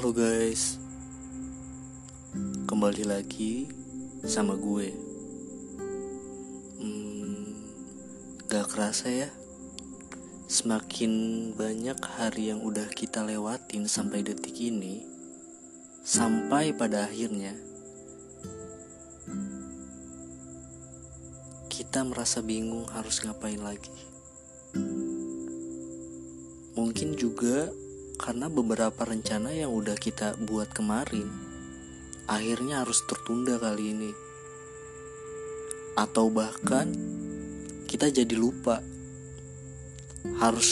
Halo guys. Kembali lagi sama gue. Hmm, Gak kerasa ya Semakin banyak hari yang udah kita lewatin sampai detik ini Sampai pada akhirnya Kita merasa bingung harus ngapain lagi. Mungkin juga karena beberapa rencana yang udah kita buat kemarin akhirnya harus tertunda kali ini. Atau bahkan kita jadi lupa harus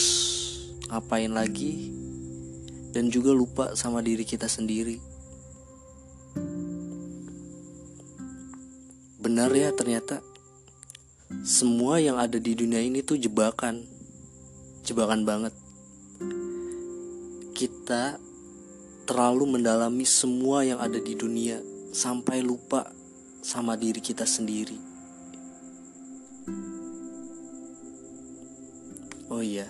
ngapain lagi dan juga lupa sama diri kita sendiri. Benar ya ternyata semua yang ada di dunia ini tuh jebakan. Jebakan banget kita terlalu mendalami semua yang ada di dunia sampai lupa sama diri kita sendiri. Oh iya,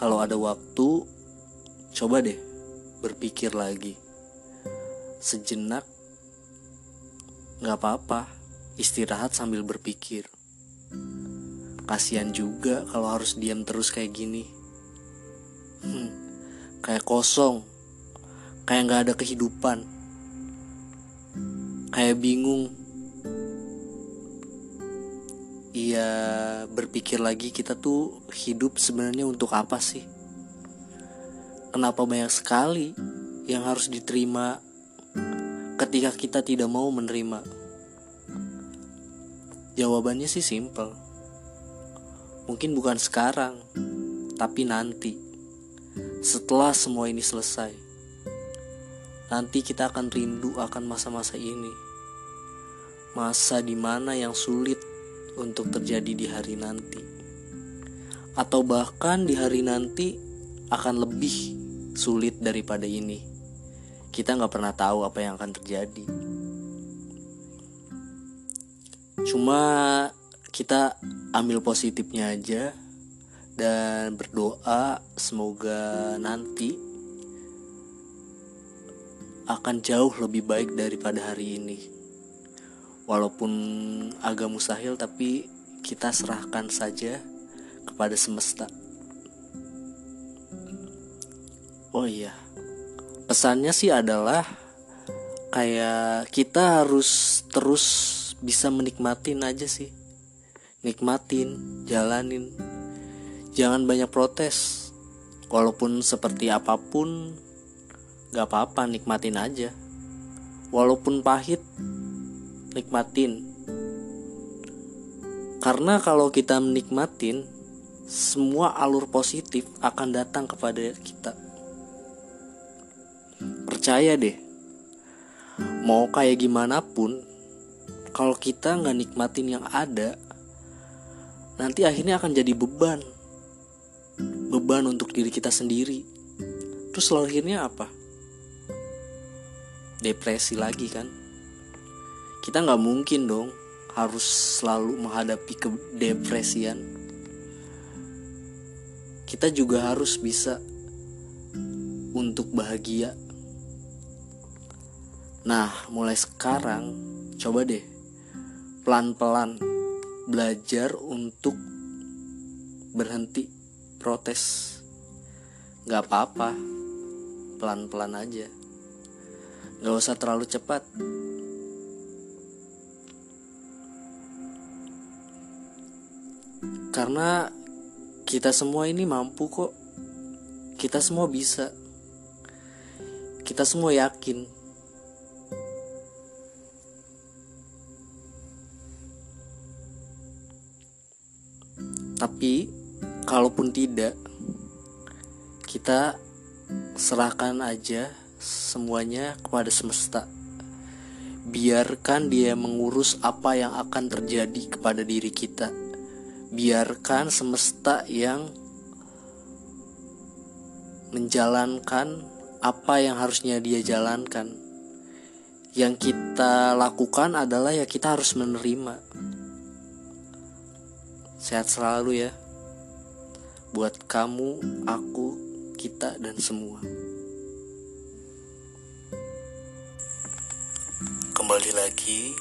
kalau ada waktu, coba deh berpikir lagi. Sejenak, gak apa-apa, istirahat sambil berpikir. Kasian juga kalau harus diam terus kayak gini. Hmm kayak kosong. Kayak nggak ada kehidupan. Kayak bingung. Iya berpikir lagi kita tuh hidup sebenarnya untuk apa sih? Kenapa banyak sekali yang harus diterima ketika kita tidak mau menerima? Jawabannya sih simple. Mungkin bukan sekarang Tapi nanti setelah semua ini selesai. Nanti kita akan rindu akan masa-masa ini. Masa di mana yang sulit untuk terjadi di hari nanti. Atau bahkan di hari nanti akan lebih sulit daripada ini. Kita nggak pernah tahu apa yang akan terjadi. Cuma kita ambil positifnya aja dan berdoa semoga nanti akan jauh lebih baik daripada hari ini. Walaupun agak mustahil tapi kita serahkan saja kepada semesta. Oh iya. Pesannya sih adalah kayak kita harus terus bisa menikmatin aja sih. Nikmatin, jalanin jangan banyak protes. Walaupun seperti apa pun gak apa-apa nikmatin aja. Walaupun pahit nikmatin. Karena kalau kita menikmatin semua alur positif akan datang kepada kita. Percaya deh mau kayak gimana pun kalau kita nggak nikmatin yang ada nanti akhirnya akan jadi beban beban untuk diri kita sendiri. Terus akhirnya apa? Depresi lagi kan? Kita nggak mungkin dong harus selalu menghadapi kedepresian. Kita juga harus bisa untuk bahagia. Nah mulai sekarang coba deh pelan-pelan belajar untuk berhenti protes. Nggak apa-apa. Pelan-pelan aja. Nggak usah terlalu cepat. Karena kita semua ini mampu kok. Kita semua bisa. Kita semua yakin. Tapi kalaupun tidak kita serahkan aja semuanya kepada semesta. Biarkan dia mengurus apa yang akan terjadi kepada diri kita. Biarkan semesta yang menjalankan apa yang harusnya dia jalankan. Yang kita lakukan adalah ya kita harus menerima. Sehat selalu ya buat kamu, aku, kita, dan semua. Kembali lagi